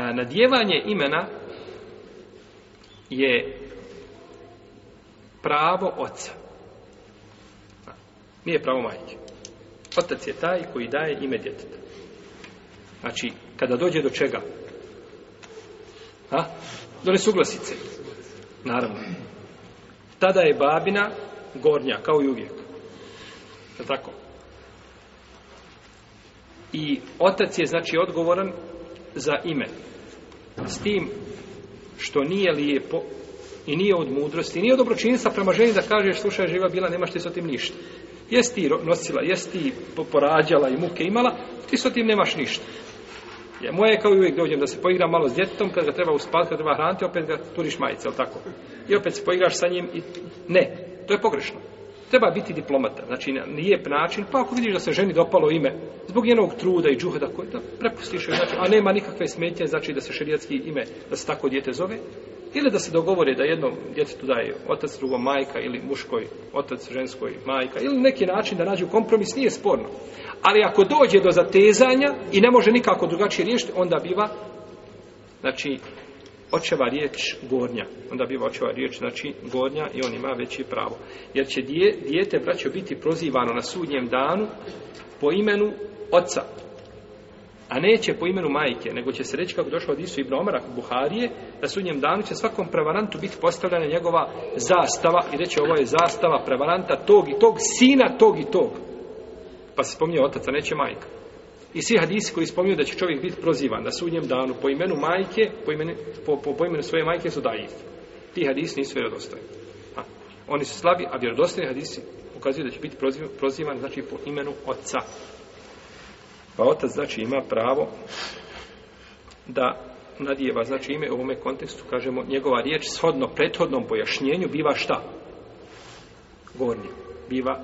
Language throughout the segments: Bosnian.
nadjevanje imena je pravo oca. Nije pravo majke. Otac je taj koji daje ime djeteta. Znači, kada dođe do čega? A? Do nesuglasice. Naravno. Tada je babina gornja, kao i uvijek. Je tako? I otac je, znači, odgovoran za ime. S tim što nije lijepo i nije od mudrosti, nije od dobročinstva prema ženi da kažeš slušaj živa bila, nemaš ti s tim ništa. Jesi ti nosila, jesi ti porađala i muke imala, ti s tim nemaš ništa. Ja, moje je kao i uvijek dođem da se poigram malo s djetetom, kad ga treba uspati, kad treba hraniti, opet ga turiš majice, jel tako? I opet se poigraš sa njim i ne, to je pogrešno. Treba biti diplomata. Znači, nije način, pa ako vidiš da se ženi dopalo ime, zbog njenog truda i džuhada koji da prepustiš joj, znači, a nema nikakve smetnje, znači da se šerijatski ime, da se tako dijete zove, ili da se dogovore da jednom djetetu daje otac, drugom majka, ili muškoj otac, ženskoj majka, ili neki način da nađu kompromis, nije sporno. Ali ako dođe do zatezanja i ne može nikako drugačije riješiti, onda biva, znači, očeva riječ gornja. Onda biva očeva riječ, znači gornja i on ima veći pravo. Jer će dijete, braćo, biti prozivano na sudnjem danu po imenu oca. A neće po imenu majke, nego će se reći kako došlo od Isu ibn Omara Buharije, na sudnjem danu će svakom prevarantu biti postavljena njegova zastava i reći ovo je zastava prevaranta tog i tog, sina tog i tog. Pa se spominje otaca, neće majka. I svi hadisi koji spominju da će čovjek biti prozivan na sudnjem danu po imenu majke, po imenu, po, po, imenu svoje majke su daif. Ti hadisi nisu vjerodostojni. Oni su slabi, a vjerodostojni hadisi ukazuju da će biti prozivan, znači po imenu oca. Pa otac znači ima pravo da nadijeva znači ime u ovome kontekstu kažemo njegova riječ shodno prethodnom pojašnjenju biva šta? Govornik. Biva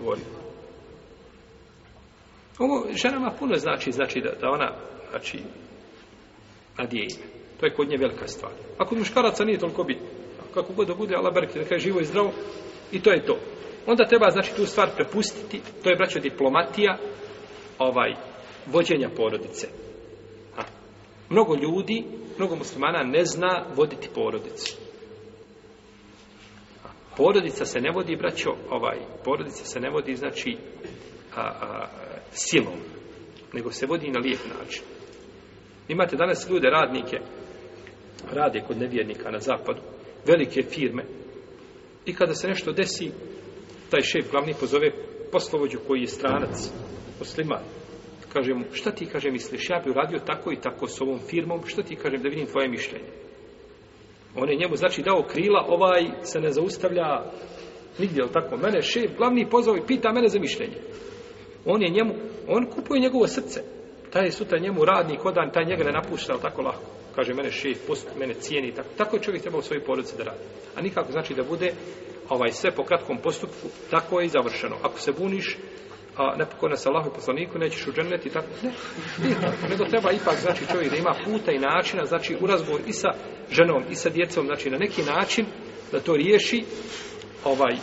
gornje. Ovo ženama puno znači, znači da, da ona, znači, nadije ime. To je kod nje velika stvar. A kod muškaraca nije toliko bitno. Kako god da bude, Allah da živo i zdravo, i to je to. Onda treba, znači, tu stvar prepustiti, to je, braćo, diplomatija, ovaj, vođenja porodice. a Mnogo ljudi, mnogo muslimana ne zna voditi porodicu. Porodica se ne vodi, braćo, ovaj, porodica se ne vodi, znači, a, a, silom, nego se vodi na lijep način. Imate danas ljude, radnike, rade kod nevjernika na zapadu, velike firme, i kada se nešto desi, taj šef glavni pozove poslovođu koji je stranac, poslima, Kaže mu, šta ti, kaže, misliš, ja bi uradio tako i tako s ovom firmom, šta ti, kažem, da vidim tvoje mišljenje. On je njemu, znači, dao krila, ovaj se ne zaustavlja nigdje, jel tako? Mene šef, glavni pozove, pita mene za mišljenje. On je njemu, on kupuje njegovo srce. Taj je sutra njemu radnik odan, taj njega ne napušta tako lako. Kaže, mene šef, mene cijeni, tako, tako je čovjek trebao u svojoj porodici da radi. A nikako znači da bude ovaj sve po kratkom postupku, tako je i završeno. Ako se buniš, a napokon sa Allahu poslaniku nećeš u i tako, ne, nego treba ipak znači čovjek da ima puta i načina, znači u razgovor i sa ženom i sa djecom, znači na neki način da to riješi ovaj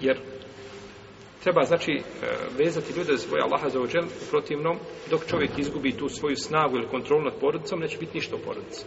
jer Treba, znači, e, vezati ljude za svoje Allaha za ođel, u protivnom, dok čovjek izgubi tu svoju snagu ili kontrolu nad porodicom, neće biti ništa u porodicu.